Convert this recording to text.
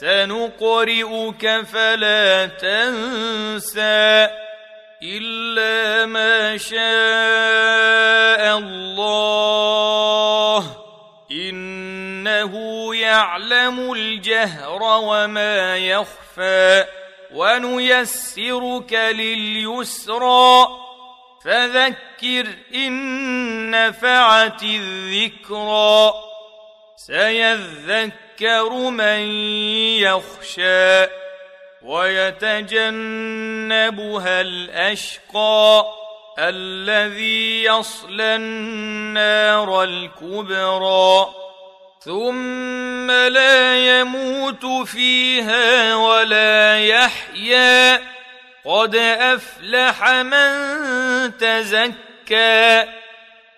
سنقرئك فلا تنسى إلا ما شاء الله. إنه يعلم الجهر وما يخفى ونيسرك لليسرى. فذكر إن نفعت الذكرى. سيذكر من يخشى ويتجنبها الأشقى الذي يصلى النار الكبرى ثم لا يموت فيها ولا يحيا قد أفلح من تزكى